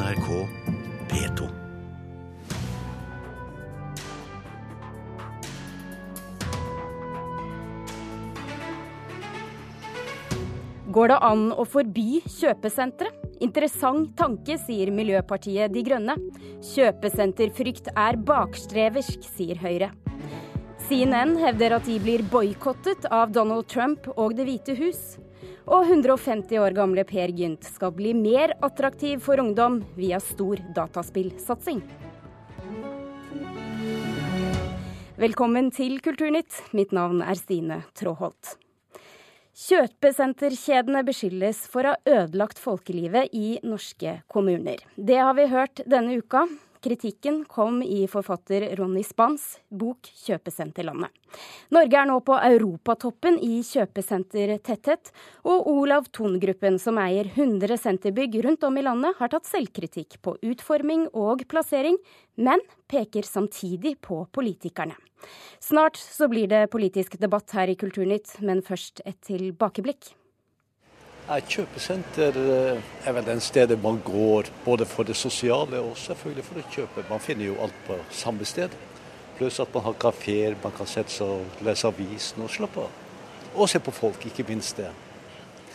NRK P2. Går det an å forby kjøpesentre? Interessant tanke, sier Miljøpartiet De Grønne. Kjøpesenterfrykt er bakstreversk, sier Høyre. CNN hevder at de blir boikottet av Donald Trump og Det hvite hus. Og 150 år gamle Per Gynt skal bli mer attraktiv for ungdom via stor dataspillsatsing. Velkommen til Kulturnytt. Mitt navn er Stine Tråholt. Kjøpesenterkjedene beskyldes for å ha ødelagt folkelivet i norske kommuner. Det har vi hørt denne uka. Kritikken kom i forfatter Ronny Spans bok 'Kjøpesenterlandet'. Norge er nå på europatoppen i kjøpesentertetthet, og Olav Thon-gruppen, som eier 100 senterbygg rundt om i landet, har tatt selvkritikk på utforming og plassering, men peker samtidig på politikerne. Snart så blir det politisk debatt her i Kulturnytt, men først et tilbakeblikk. Et kjøpesenter eh, er vel den stedet man går både for det sosiale og selvfølgelig for å kjøpe. Man finner jo alt på samme sted. Pluss at man har kafeer, man kan sette seg og lese avisen og slappe av. Og se på folk, ikke minst det.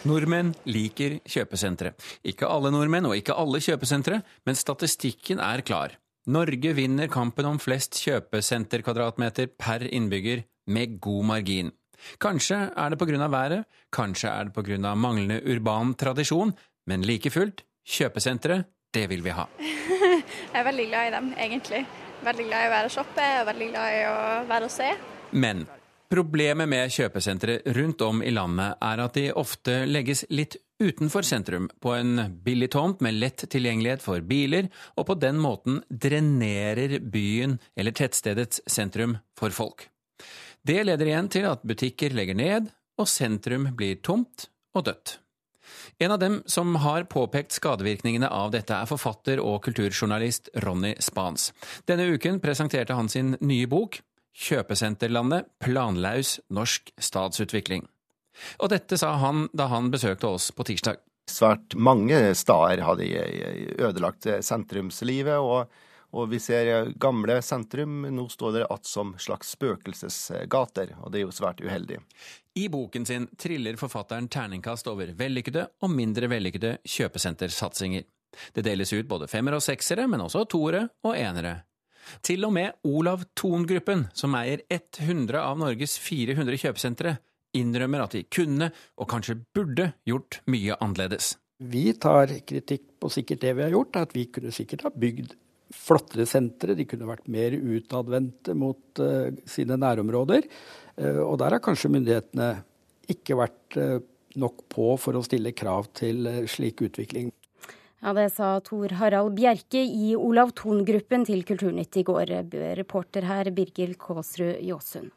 Nordmenn liker kjøpesentre. Ikke alle nordmenn og ikke alle kjøpesentre, men statistikken er klar. Norge vinner kampen om flest kjøpesenterkvadratmeter per innbygger med god margin. Kanskje er det på grunn av været, kanskje er det på grunn av manglende urban tradisjon, men like fullt, kjøpesentre, det vil vi ha. jeg er veldig glad i dem, egentlig. Veldig glad i å være og shoppe, og veldig glad i å være og se. Men problemet med kjøpesentre rundt om i landet er at de ofte legges litt utenfor sentrum, på en billig tomt med lett tilgjengelighet for biler, og på den måten drenerer byen eller tettstedets sentrum for folk. Det leder igjen til at butikker legger ned, og sentrum blir tomt og dødt. En av dem som har påpekt skadevirkningene av dette, er forfatter og kulturjournalist Ronny Spans. Denne uken presenterte han sin nye bok, Kjøpesenterlandet planlaus norsk statsutvikling. Og dette sa han da han besøkte oss på tirsdag. Svært mange steder har de ødelagt sentrumslivet. og og vi ser gamle sentrum. Nå står det att som slags spøkelsesgater, og det er jo svært uheldig. I boken sin triller forfatteren terningkast over vellykkede og mindre vellykkede kjøpesentersatsinger. Det deles ut både femmer og seksere, men også toere og enere. Til og med Olav Thon-gruppen, som eier 100 av Norges 400 kjøpesentre, innrømmer at de kunne, og kanskje burde, gjort mye annerledes. Vi tar kritikk på sikkert det vi har gjort, at vi kunne sikkert ha bygd flottere sentre. De kunne vært mer utadvendte mot uh, sine nærområder. Uh, og der har kanskje myndighetene ikke vært uh, nok på for å stille krav til slik utvikling. Ja, Det sa Tor Harald Bjerke i Olav Thon-gruppen til Kulturnytt i går. Reporter her Birgil Kåsrud Jåsund.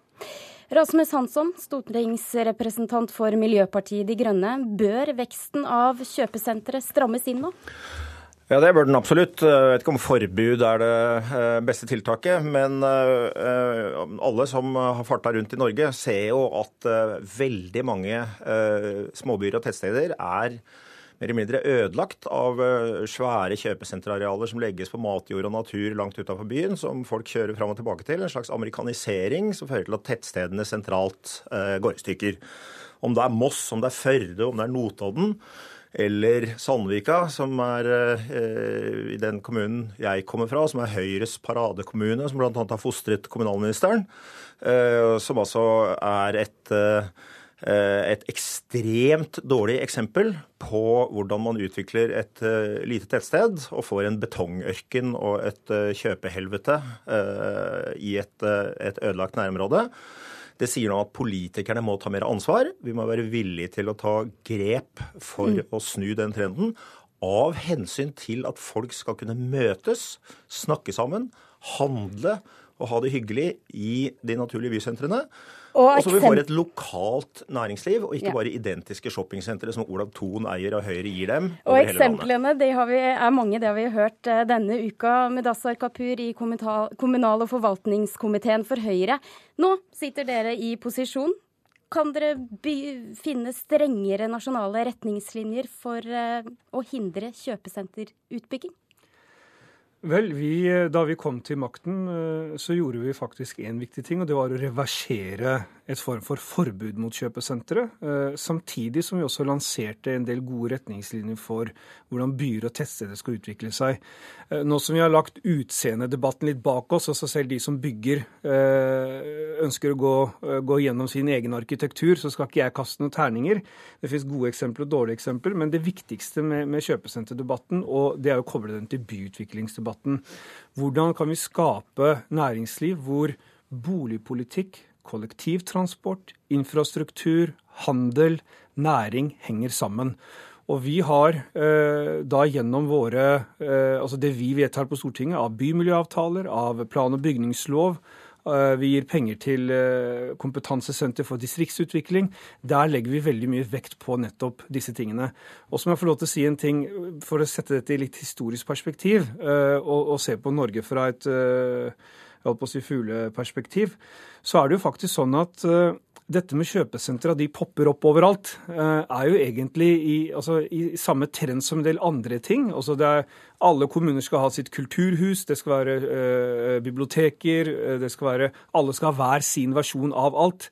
Rasmus Hansson, stortingsrepresentant for Miljøpartiet De Grønne. Bør veksten av kjøpesentre strammes inn nå? Ja, Det bør den absolutt. Jeg vet ikke om forbud er det eh, beste tiltaket. Men eh, alle som har farta rundt i Norge, ser jo at eh, veldig mange småbyer og tettsteder er mer eller mindre ødelagt av svære kjøpesenterarealer som legges på matjord og natur langt utenfor byen, som folk kjører fram og tilbake til. En slags amerikanisering som fører til at tettstedene sentralt går i stykker. Om det er Moss, om det er Førde, om det er Notodden eller Sandvika, som er eh, i den kommunen jeg kommer fra, som er Høyres paradekommune, som bl.a. har fostret kommunalministeren. Eh, som altså er et, eh, et ekstremt dårlig eksempel på hvordan man utvikler et uh, lite tettsted og får en betongørken og et uh, kjøpehelvete uh, i et, et ødelagt nærområde. Det sier om at politikerne må ta mer ansvar. Vi må være villige til å ta grep for mm. å snu den trenden. Av hensyn til at folk skal kunne møtes, snakke sammen, handle og ha det hyggelig i de naturlige bysentrene. Og så vi får et lokalt næringsliv, og ikke bare identiske shoppingsentre som Olav Thon eier og Høyre gir dem. Og eksemplene det vi, er mange, det har vi hørt eh, denne uka. Mudassar Kapur i kommunal- og forvaltningskomiteen for Høyre. Nå sitter dere i posisjon. Kan dere finne strengere nasjonale retningslinjer for uh, å hindre kjøpesenterutbygging? Vel, vi, eh, Da vi kom til makten, eh, så gjorde vi faktisk én viktig ting, og det var å reversere et form for forbud mot kjøpesentre. Eh, samtidig som vi også lanserte en del gode retningslinjer for hvordan byer og tettsteder skal utvikle seg. Nå som vi har lagt utseendedebatten litt bak oss, altså selv de som bygger ønsker å gå, gå gjennom sin egen arkitektur, så skal ikke jeg kaste noen terninger. Det finnes gode eksempler og dårlige eksempler, men det viktigste med, med kjøpesenterdebatten, og det er å koble den til byutviklingsdebatten. Hvordan kan vi skape næringsliv hvor boligpolitikk, kollektivtransport, infrastruktur, handel, næring henger sammen? Og vi har eh, da gjennom våre, eh, altså det vi vedtar på Stortinget av bymiljøavtaler, av plan- og bygningslov, Eh, vi gir penger til eh, kompetansesenter for distriktsutvikling. Der legger vi veldig mye vekt på nettopp disse tingene. Og så må jeg få lov til å si en ting for å sette dette i litt historisk perspektiv, eh, og, og se på Norge fra et jeg holdt på å si fugleperspektiv, så er det jo faktisk sånn at dette med kjøpesentra, de popper opp overalt, eh, er jo egentlig i, altså, i samme trend som en del andre ting. Altså er, alle kommuner skal ha sitt kulturhus, det skal være uh, biblioteker, det skal være Alle skal ha hver sin versjon av alt.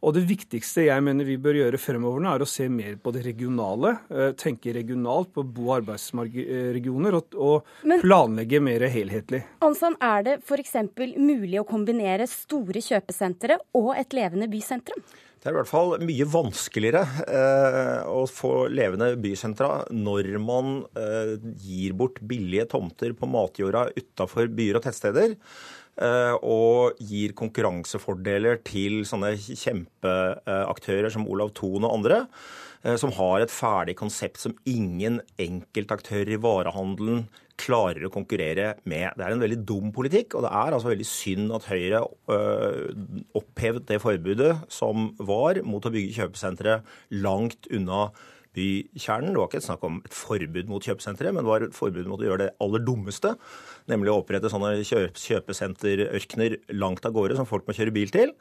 Og det viktigste jeg mener vi bør gjøre fremover nå, er å se mer på det regionale. Eh, tenke regionalt på bo- og arbeidsregioner, og, og Men, planlegge mer helhetlig. Anson, er det f.eks. mulig å kombinere store kjøpesentre og et levende bysentrum? Det er i hvert fall mye vanskeligere eh, å få levende bysentra når man eh, gir bort billige tomter på matjorda utafor byer og tettsteder. Eh, og gir konkurransefordeler til sånne kjempeaktører som Olav Thon og andre, eh, som har et ferdig konsept som ingen enkeltaktører i varehandelen klarer å konkurrere med. Det er en veldig dum politikk, og det er altså veldig synd at Høyre øh, opphevet det forbudet som var mot å bygge kjøpesentre langt unna bykjernen. Det var ikke et snakk om et forbud mot kjøpesentre, men det var et forbud mot å gjøre det aller dummeste, nemlig å opprette sånne kjøpesenterørkener langt av gårde som folk må kjøre bil til.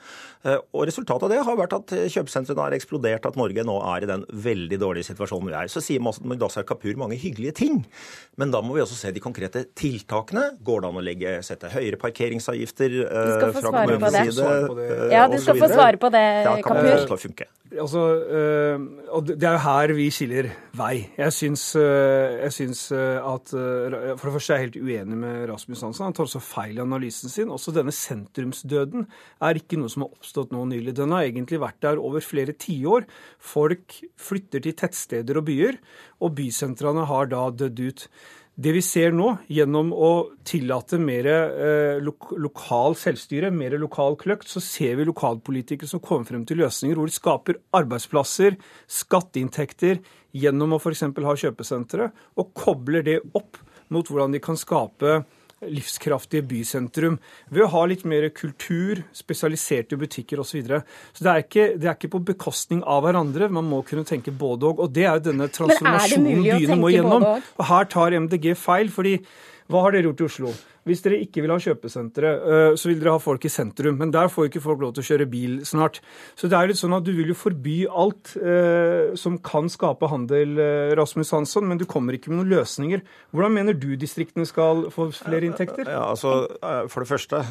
Eh, og Resultatet av det har vært at kjøpesentrene har eksplodert, at Norge nå er i den veldig dårlige situasjonen vi er. Så sier Mudassar Kapur mange hyggelige ting, men da må vi også se de konkrete tiltakene. Går det an å legge, sette høyere parkeringsavgifter uh, fra kommunens side? Ja, du skal få svare på det, Kapur. Altså, uh, og det er jo her vi skiller vei. Jeg syns, uh, jeg syns at For det første er jeg helt uenig med Rasmus Hansen. Han tar også feil i analysen sin. Også denne sentrumsdøden er ikke noe som har oppstått nå nylig. Den har egentlig vært der over flere tiår. Folk flytter til tettsteder og byer, og bysentrene har da dødd ut. Det vi ser nå, gjennom å tillate mer eh, lo lokal selvstyre, mer lokal kløkt, så ser vi lokalpolitikere som kommer frem til løsninger hvor de skaper arbeidsplasser, skatteinntekter, gjennom å f.eks. ha kjøpesentre, og kobler det opp mot hvordan de kan skape livskraftige bysentrum ved å ha litt mer kultur, spesialiserte butikker osv. Så, videre. så det er, ikke, det er, ikke, på bekostning av hverandre. Man må kunne tenke både og. Og det er jo denne transformasjonen byene må gjennom. Og her tar MDG feil. fordi hva har dere gjort i Oslo? Hvis dere ikke vil ha kjøpesentre, øh, så vil dere ha folk i sentrum. Men der får ikke folk lov til å kjøre bil snart. Så det er litt sånn at du vil jo forby alt eh, som kan skape handel, eh, Rasmus Hansson, men du kommer ikke med noen løsninger. Hvordan mener du distriktene skal få flere inntekter? Ja, altså, For det første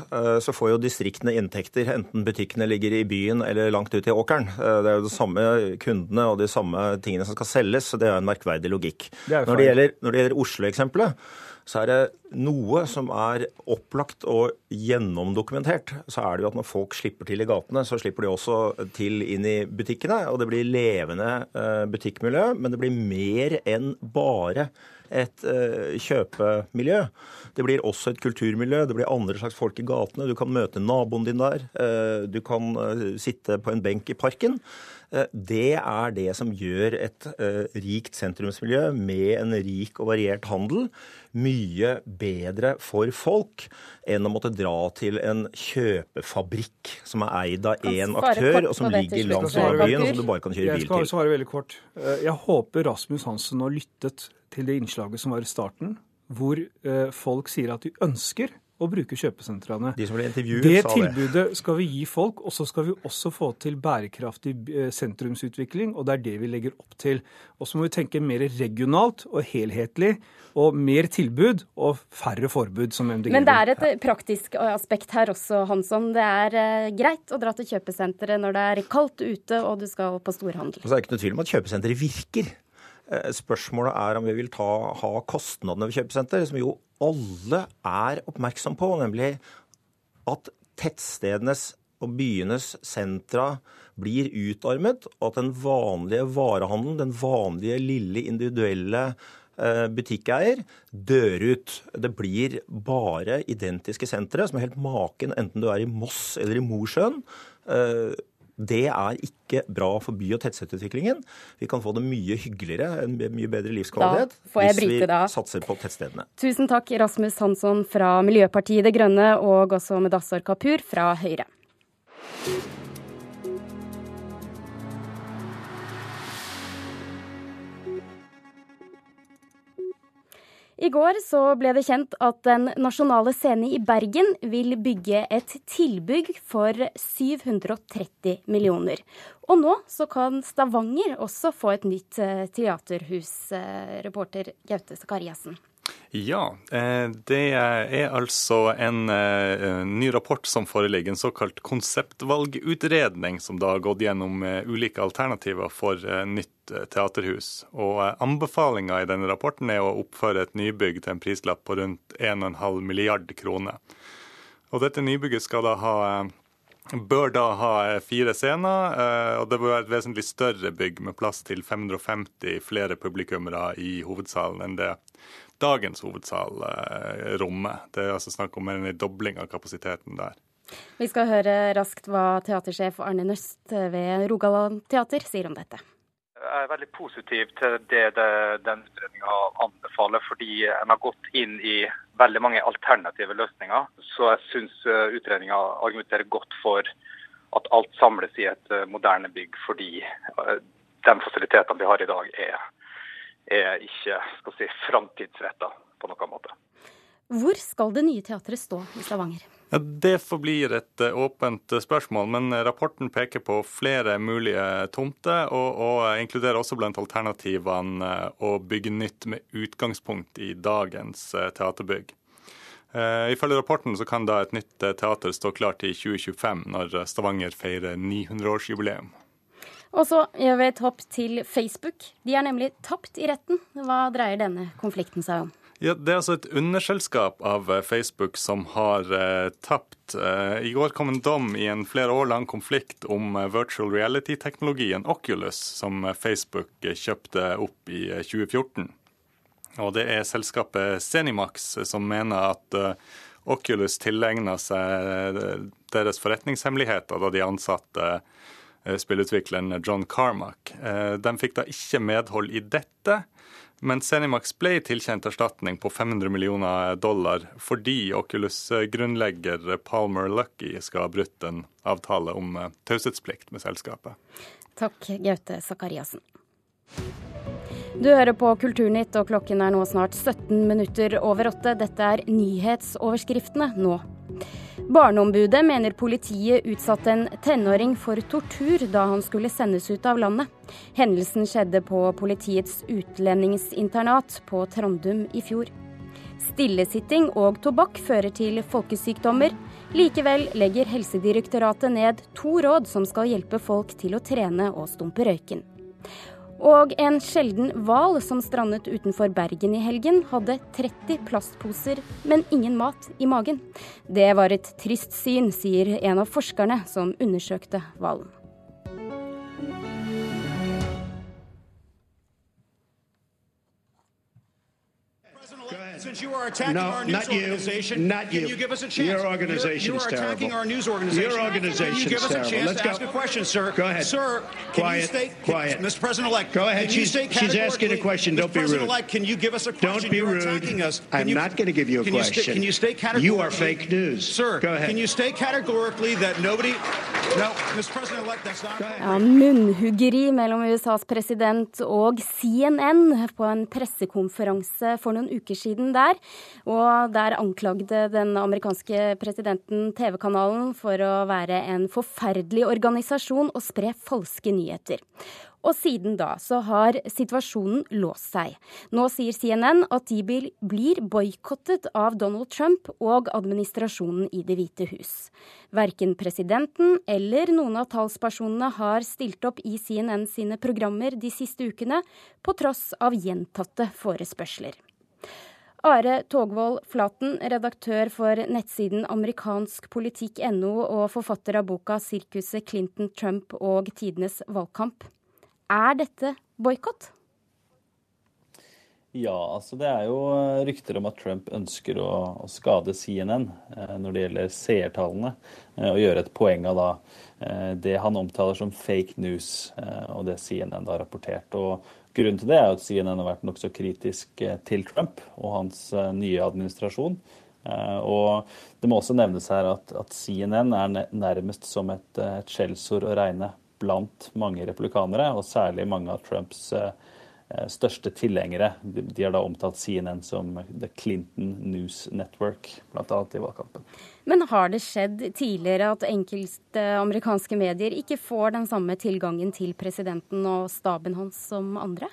så får jo distriktene inntekter enten butikkene ligger i byen eller langt ute i åkeren. Det er jo de samme kundene og de samme tingene som skal selges, så det er en merkverdig logikk. Det når, det gjelder, når det gjelder Oslo-eksempelet, så er det noe som er opplagt og gjennomdokumentert. Så er det jo at når folk slipper til i gatene, så slipper de også til inn i butikkene. Og det blir levende eh, butikkmiljø, men det blir mer enn bare et uh, kjøpemiljø. Det blir også et kulturmiljø. Det blir andre slags folk i gatene. Du kan møte naboen din der. Uh, du kan sitte på en benk i parken. Det er det som gjør et rikt sentrumsmiljø med en rik og variert handel mye bedre for folk enn å måtte dra til en kjøpefabrikk som er eid av én aktør, og som ligger langs byen, og som du bare kan kjøre bil til. Jeg skal svare veldig kort. Eh, jeg håper Rasmus Hansen har lyttet til det innslaget som var i starten, hvor eh, folk sier at de ønsker å bruke kjøpesentrene. De som ble intervjuet det sa det. Det tilbudet skal vi gi folk, og så skal vi også få til bærekraftig eh, sentrumsutvikling. Og det er det vi legger opp til. Og så må vi tenke mer regionalt og helhetlig, og mer tilbud og færre forbud, som MDG Men det er et eh, praktisk aspekt her også, Hansson. Det er eh, greit å dra til kjøpesenteret når det er kaldt ute og du skal på storhandel. Og så er det ikke noe tvil om at kjøpesenteret virker. Eh, Spørsmålet er om vi vil ta, ha kostnadene ved kjøpesenter, som jo alle er oppmerksom på, nemlig at tettstedenes og byenes sentra blir utarmet, og at den vanlige varehandelen, den vanlige lille individuelle eh, butikkeier dør ut. Det blir bare identiske sentre som er helt maken, enten du er i Moss eller i Mosjøen. Det er ikke bra for by- og tettstedsutviklingen. Vi kan få det mye hyggeligere, en mye bedre livskvalitet, hvis vi da. satser på tettstedene. Tusen takk, Rasmus Hansson fra Miljøpartiet De Grønne, og også Mudassar Kapur fra Høyre. I går så ble det kjent at Den nasjonale scene i Bergen vil bygge et tilbygg for 730 millioner. Og nå så kan Stavanger også få et nytt eh, teaterhus, reporter Gaute Sakariassen. Ja, eh, det er altså en eh, ny rapport som foreligger, en såkalt konseptvalgutredning, som da har gått gjennom eh, ulike alternativer for nytt teaterhus. Og anbefalinga i denne rapporten er å oppføre et nybygg til en prislapp på rundt 1,5 milliard kroner. Og dette nybygget skal da ha bør da ha eh, fire scener, eh, og det bør være et vesentlig større bygg med plass til 550 flere publikummere i hovedsalen enn det dagens hovedsal eh, rommer. Det er altså snakk om en dobling av kapasiteten der. Vi skal høre raskt hva teatersjef Arne Nøst ved Rogaland teater sier om dette. Jeg er veldig positiv til det, det den utredninga anbefaler, fordi en har gått inn i veldig mange alternative løsninger. Så jeg syns utredninga argumenterer godt for at alt samles i et eh, moderne bygg, fordi eh, de fasilitetene vi har i dag er, er ikke skal si, framtidsretta på noen måte. Hvor skal det nye teatret stå i Stavanger? Ja, det forblir et eh, åpent eh, spørsmål, men rapporten peker på flere mulige tomter, og, og inkluderer også blant alternativene eh, å bygge nytt med utgangspunkt i dagens eh, teaterbygg. Eh, Ifølge rapporten kan da et nytt eh, teater stå klart i 2025, når Stavanger feirer 900-årsjubileum. Og så gjør vi et hopp til Facebook. De er nemlig tapt i retten. Hva dreier denne konflikten seg om? Ja, Det er altså et underselskap av eh, Facebook som har eh, tapt. Eh, I går kom en dom i en flere år lang konflikt om eh, virtual reality-teknologien Oculus, som eh, Facebook eh, kjøpte opp i eh, 2014. Og det er selskapet Zenimax som mener at Oculus tilegna seg deres forretningshemmeligheter da de ansatte spillutvikleren John Carmack. De fikk da ikke medhold i dette. Men Zenimax ble tilkjent erstatning på 500 millioner dollar fordi Oculus-grunnlegger Palmer Lucky skal ha brutt en avtale om eh, taushetsplikt med selskapet. Takk, Gaute Sakariassen. Du hører på Kulturnytt, og klokken er nå snart 17 minutter over åtte. Dette er nyhetsoverskriftene nå. Barneombudet mener politiet utsatte en tenåring for tortur da han skulle sendes ut av landet. Hendelsen skjedde på politiets utlendingsinternat på Trandum i fjor. Stillesitting og tobakk fører til folkesykdommer. Likevel legger Helsedirektoratet ned to råd som skal hjelpe folk til å trene og stumpe røyken. Og en sjelden hval som strandet utenfor Bergen i helgen, hadde 30 plastposer, men ingen mat i magen. Det var et trist syn, sier en av forskerne som undersøkte hvalen. Since you are attacking No, our news not you. organization, Not can you. you give us a chance? Your organization you're, you're attacking terrible. our news organization. Your organization Can you give is us a terrible. chance Let's to go. ask a question, sir? Go ahead. Sir, can Quiet. you state, Quiet. Mr. President-elect, Go ahead. She's- she's asking a question. Don't be rude. Mr. President-elect, can you give us a question? Don't be You're rude. attacking us. Can I'm you- not going to give you a can you sta- question. can you state categorically? You are fake news. Sir, Go ahead. can you state categorically that nobody... Ja, munnhuggeri mellom USAs president og CNN på en pressekonferanse for noen uker siden der. Og der anklagde den amerikanske presidenten TV-kanalen for å være en forferdelig organisasjon og spre falske nyheter. Og siden da så har situasjonen låst seg. Nå sier CNN at de blir boikottet av Donald Trump og administrasjonen i Det hvite hus. Verken presidenten eller noen av talspersonene har stilt opp i CNN sine programmer de siste ukene, på tross av gjentatte forespørsler. Are Togvold Flaten, redaktør for nettsiden amerikanskpolitikk.no og forfatter av boka 'Sirkuset Clinton, Trump og tidenes valgkamp'. Er dette boikott? Ja, altså det er jo eh, rykter om at Trump ønsker å, å skade CNN eh, når det gjelder seertallene, eh, og gjøre et poeng av da eh, det han omtaler som fake news, og det CNN da har rapportert. Og Grunnen til det er at CNN har vært nokså kritisk til Trump og hans nye administrasjon. Og det må også nevnes her at, at CNN er nærmest som et, et skjellsord å regne blant mange republikanere, og særlig mange av Trumps eh, største tilhengere. De har da omtalt CNN som The Clinton News Network, bl.a. i valgkampen. Men har det skjedd tidligere at enkelte amerikanske medier ikke får den samme tilgangen til presidenten og staben hans som andre?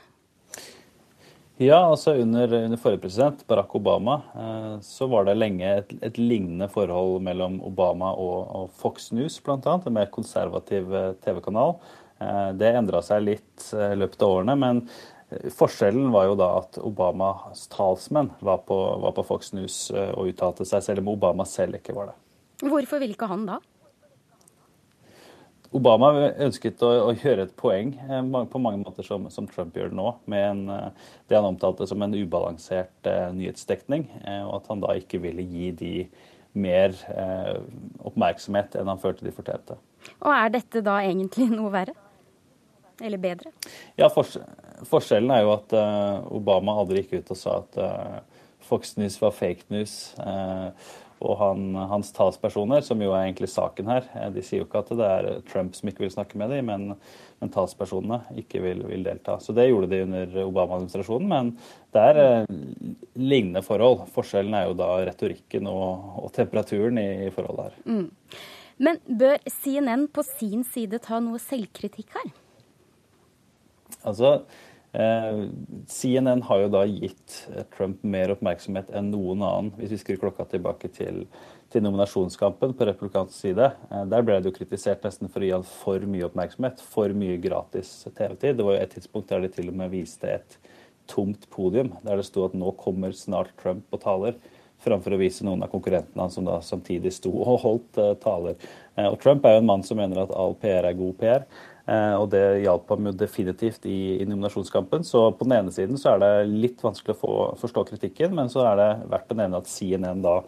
Ja, altså under, under, forrige president, Barack Obama, eh, så var det lenge et, et lignende forhold mellom Obama og, og Fox News, bl.a. En mer konservativ eh, TV-kanal. Eh, det endra seg litt i løpet av årene, men forskjellen var jo da at Obamas talsmenn var på, var på Fox News og uttalte seg, selv om Obama selv ikke var det. Hvorfor vil ikke han da? Obama ønsket å, å gjøre et poeng eh, på mange måter som, som Trump gjør nå, med en, eh, det han omtalte som en ubalansert uh, nyhetsdekning, Uh, og at han da ikke ville gi de mer uh, oppmerksomhet enn han følte de fortjente. Og er dette da egentlig noe verre? Eller bedre? Ja, fors Forskjellen er jo at Obama aldri gikk ut og sa at Fox News var fake news. Uh, og han, hans talspersoner, som jo er egentlig saken her, eh, de sier jo ikke at det er Trump som ikke vil snakke med dem, men, men talspersonene ikke vil, vil, delta. Så det gjorde de under Obama-administrasjonen, men det er eh, lignende forhold. Forskjellen er jo da retorikken og, og temperaturen i, i forholdet her. Mm. Men bør CNN på sin side ta noe selvkritikk her? Altså, CNN har jo da gitt eh, Trump mer oppmerksomhet enn noen annen, hvis vi skrur klokka tilbake til, til nominasjonskampen på republikansk side. Eh, der ble det jo kritisert nesten for å gi han for mye oppmerksomhet, for mye gratis TV-tid. Det var jo et tidspunkt der de til og med viste et tomt podium, der det sto at nå kommer snart Trump og taler framfor å vise noen av konkurrentene hans som da samtidig sto og holdt uh, taler. Og Trump er jo en mann som mener at all PR er god PR. Eh, og det hjalp ham jo definitivt i, i, nominasjonskampen. Så på den ene siden så er det litt vanskelig å få, forstå kritikken, men så er det verdt å nevne at CNN da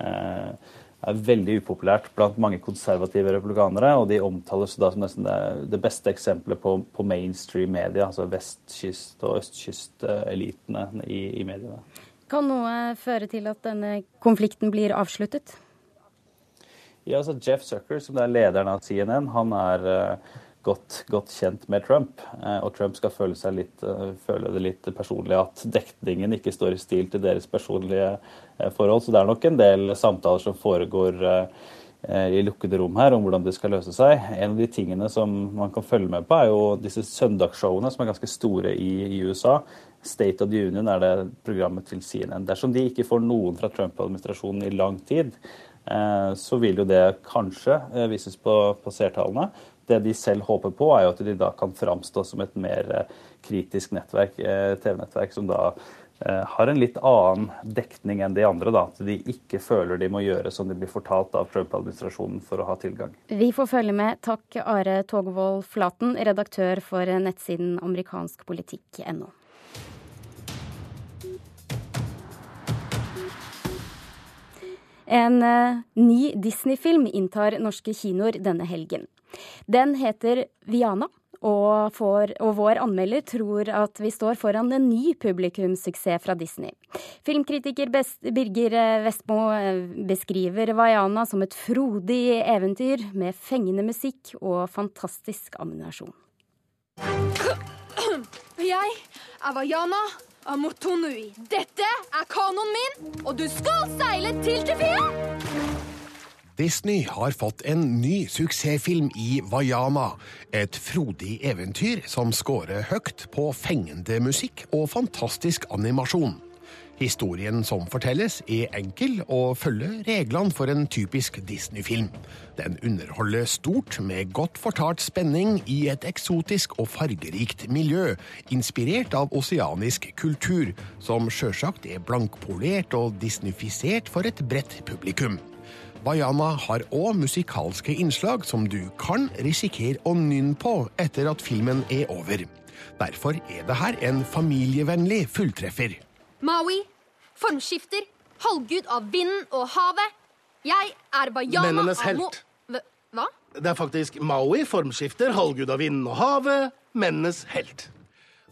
eh, er veldig upopulært blant mange konservative republikanere. Og de omtales da som nesten det, det beste eksempelet på, på, mainstream media, altså vestkyst- og østkystelitene i, i mediene. Kan noe føre til at denne konflikten blir avsluttet? Ja, altså Jeff Zucker, som er lederen av CNN, han er uh, godt, godt, kjent med Trump. Eh, og Trump skal føle, litt, eh, føle, det litt personlig at dekningen ikke står i stil til deres personlige eh, forhold. Så det er nok en del samtaler som foregår i lukkede rom her om hvordan det skal løse seg. En av de tingene som man kan følge med på, er jo disse søndagsshowene som er ganske store i, i USA. State of the Union er det programmet til CNN. Dersom de ikke får noen fra Trump-administrasjonen i lang tid, så vil jo det kanskje vises på, på seertallene. Det de selv håper på, er jo at de da kan framstå som et mer eh, kritisk nettverk, eh, TV-nettverk som da eh, har en litt annen dekning enn de andre. da, At de ikke føler de må gjøre som de blir fortalt av Trump-administrasjonen for å ha tilgang. Vi får følge med. Takk Are Togvold Flaten, redaktør for nettsiden amerikanskpolitikk.no. En ny Disney-film inntar norske kinoer denne helgen. Den heter Viana. Og, for, og, vår anmelder tror at vi står foran en ny publikumssuksess fra Disney. Filmkritiker Best, Birger Vestmo eh, beskriver Vaiana som et frodig eventyr med fengende musikk og fantastisk ammunisjon. Jeg er Vaiana, Amotonui, dette er kanoen min, og du skal seile til Tefia! Disney har fått en ny suksessfilm i Vaiana. Et frodig eventyr som scorer høyt på fengende musikk og fantastisk animasjon. Historien som fortelles, er enkel og følger reglene for en typisk Disney-film. Den underholder stort med godt fortalt spenning i et eksotisk og fargerikt miljø, inspirert av oseanisk kultur, som sjølsagt er blankpolert og disneyfisert for et bredt publikum. Vaiana har òg musikalske innslag som du kan risikere å nynne på etter at filmen er over. Derfor er det her en familievennlig fulltreffer. Maui, formskifter, halvgud av vinden og havet. Jeg er Vaiana Mennenes helt. Hva- Hva? Det er faktisk Maui, formskifter, halvgud av vinden og havet, mennenes helt.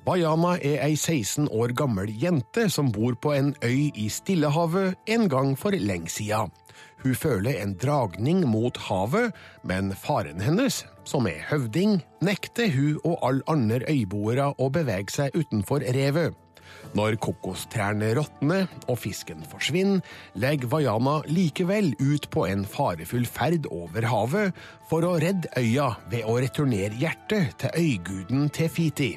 Bayana er ei 16 år gammel jente som bor på en øy i Stillehavet en gang for lenge sida. Hun føler en dragning mot havet, men faren hennes, som er høvding, nekter hun og alle andre øyboere å bevege seg utenfor revet. Når kokostrærne råtner og fisken forsvinner, legger Vaiana likevel ut på en farefull ferd over havet for å redde øya ved å returnere hjertet til øyguden Tefiti.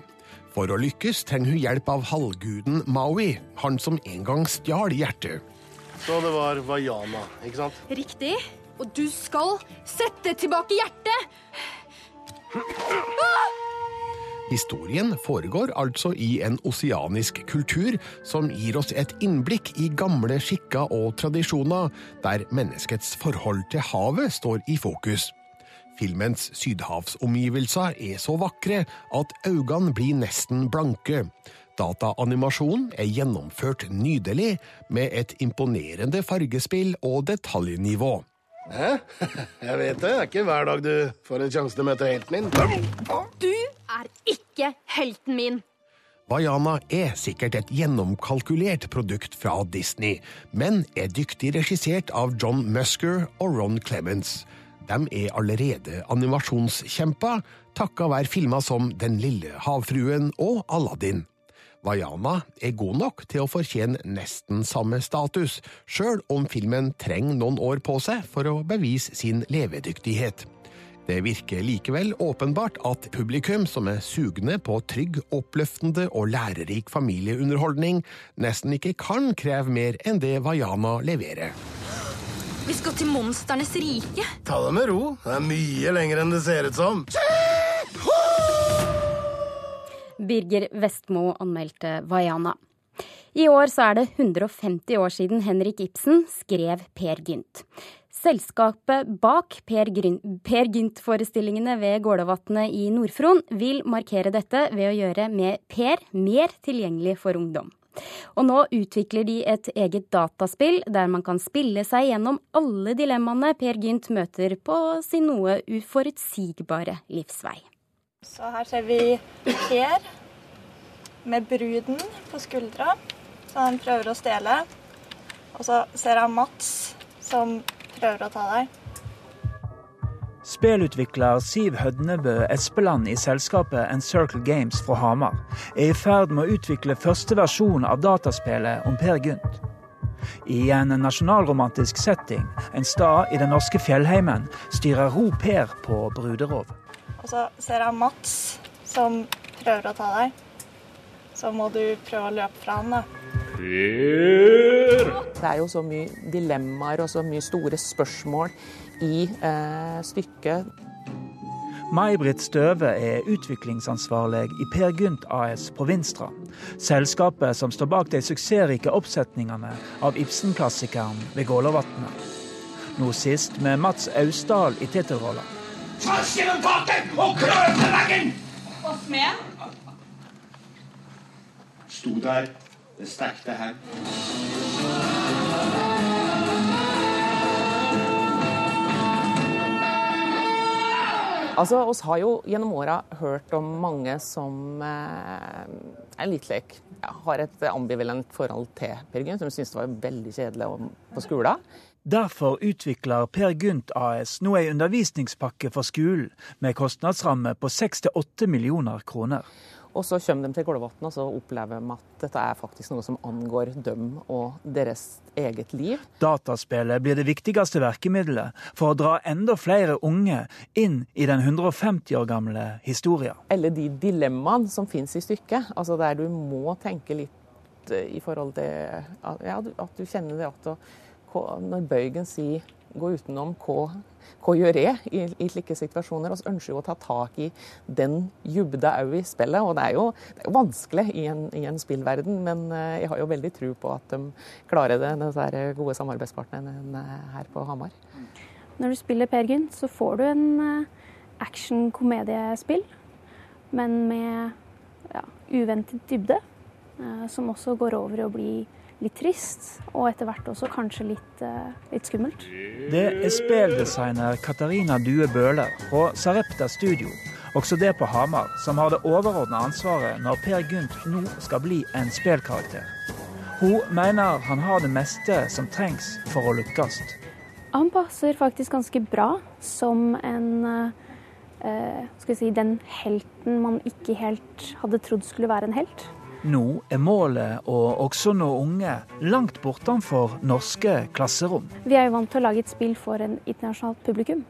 For å lykkes trenger hun hjelp av halvguden Maui, han som en gang stjal hjertet. Så det var Vaiana, ikke sant? Riktig. Og du skal sette tilbake hjertet. Historien foregår altså i en oseanisk kultur som gir oss et innblikk i gamle skikker og tradisjoner, der menneskets forhold til havet står i fokus. Filmens sydhavsomgivelser er så vakre at øynene blir nesten blanke. Dataanimasjonen er gjennomført nydelig, med et imponerende fargespill og detaljnivå. Hæ? Jeg vet det. Det er ikke hver dag du får en sjanse til å møte helten min. Du er ikke helten min. Vaiana er sikkert et gjennomkalkulert produkt fra Disney, men er dyktig regissert av John Musker og Ron Clements. De er allerede animasjonskjemper, takka være filmer som Den lille havfruen og Aladdin. Vaiana er god nok til å fortjene nesten samme status, sjøl om filmen trenger noen år på seg for å bevise sin levedyktighet. Det virker likevel åpenbart at publikum som er sugne på trygg, oppløftende og lærerik familieunderholdning, nesten ikke kan kreve mer enn det Vaiana leverer. Vi skal til monsternes rike. Ta det med ro. Det er mye lenger enn det ser ut som. Birger Vestmo anmeldte Vaiana. I år så er det 150 år siden Henrik Ibsen skrev Per Gynt. Selskapet bak Per, Gynt-forestillingene ved Gålåvatnet i Nord-Fron vil markere dette ved å gjøre med Per mer tilgjengelig for ungdom. Og nå utvikler de et eget dataspill der man kan spille seg gjennom alle dilemmaene Per Gynt møter på sin noe uforutsigbare livsvei. Så her ser vi Per med bruden på skuldra, så han prøver å stjele. Og så ser jeg Mats som prøver å ta deg. Spillutvikler Siv Hødnebø Espeland i selskapet Encircle Games fra Hamar er i ferd med å utvikle første versjon av dataspillet om Per Gynt. I en nasjonalromantisk setting, en stad i den norske fjellheimen, styrer Ro Per på bruderov. Og så ser jeg Mats som prøver å ta deg. Så må du prøve å løpe fra han, da. Det er jo så mye dilemmaer og så mye store spørsmål i eh, stykket. May-Britt Støve er utviklingsansvarlig i Per Gynt AS på Vinstra. Selskapet som står bak de suksessrike oppsetningene av Ibsen-klassikeren ved Gålåvatnet. Nå sist med Mats Austdal i tittelrolla. Tvers gjennom taket og klør til veggen! Og smeden? Sto der, det stekte her. Altså, oss har jo gjennom åra hørt om mange som eh, er litt lek, ja, har et ambivalent forhold til Per Gynt, som syns det var veldig kjedelig på skolen. Derfor utvikler Per Gynt AS nå ei undervisningspakke for skolen med kostnadsramme på 6-8 millioner kroner. Og så kommer de til Kolbotn og så opplever de at dette er faktisk noe som angår dem og deres eget liv. Dataspillet blir det viktigste virkemidlet for å dra enda flere unge inn i den 150 år gamle historien. Eller de dilemmaene som finnes i stykket, altså der du må tenke litt eh, i forhold til ja, at du kjenner det at når Bøygen sier 'gå utenom', hva gjør jeg i, i slike situasjoner? Vi ønsker jo å ta tak i den dybda òg i spillet. Og det er jo, det er jo vanskelig i en, i en, spillverden, men eh, jeg har jo veldig tro på at de klarer det, disse gode samarbeidspartnerne her på Hamar. Når du spiller Per Gynt, så får du en eh, action-komediespill, men med ja, uventet dybde. Eh, som også går over i å bli litt trist, og etter hvert også kanskje litt, uh, litt skummelt. Det er spilldesigner Katarina Due Bøhler fra Sarepta Studio, også det på Hamar, som har det overordna ansvaret når Per Gynt nå skal bli en spillkarakter. Hun mener han har det meste som trengs for å lykkes. Han passer faktisk ganske bra som en uh, skal vi si, den helten man ikke helt hadde trodd skulle være en helt. Nå er målet å også nå unge langt bortenfor norske klasserom. Vi er jo vant til å lage et spill for en internasjonalt publikum.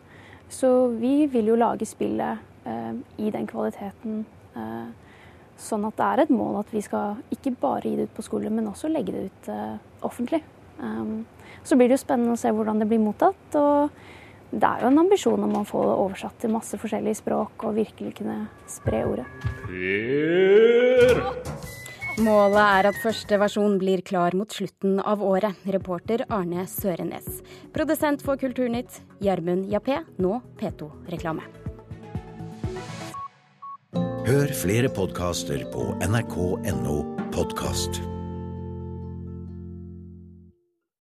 Så vi vil jo lage spillet eh, i den kvaliteten. Eh, sånn at det er et mål at vi skal ikke bare gi det ut på skole, men også legge det ut eh, offentlig. Um, så blir det jo spennende å se hvordan det blir mottatt. og det er jo en ambisjon om å få det oversatt til masse forskjellige språk og virkelig kunne spre ordet. Målet er at første versjon blir klar mot slutten av året. Reporter Arne Sørenes. Produsent for Kulturnytt, Gjermund Jappé, nå P2-reklame. Hør flere podkaster på nrk.no podkast.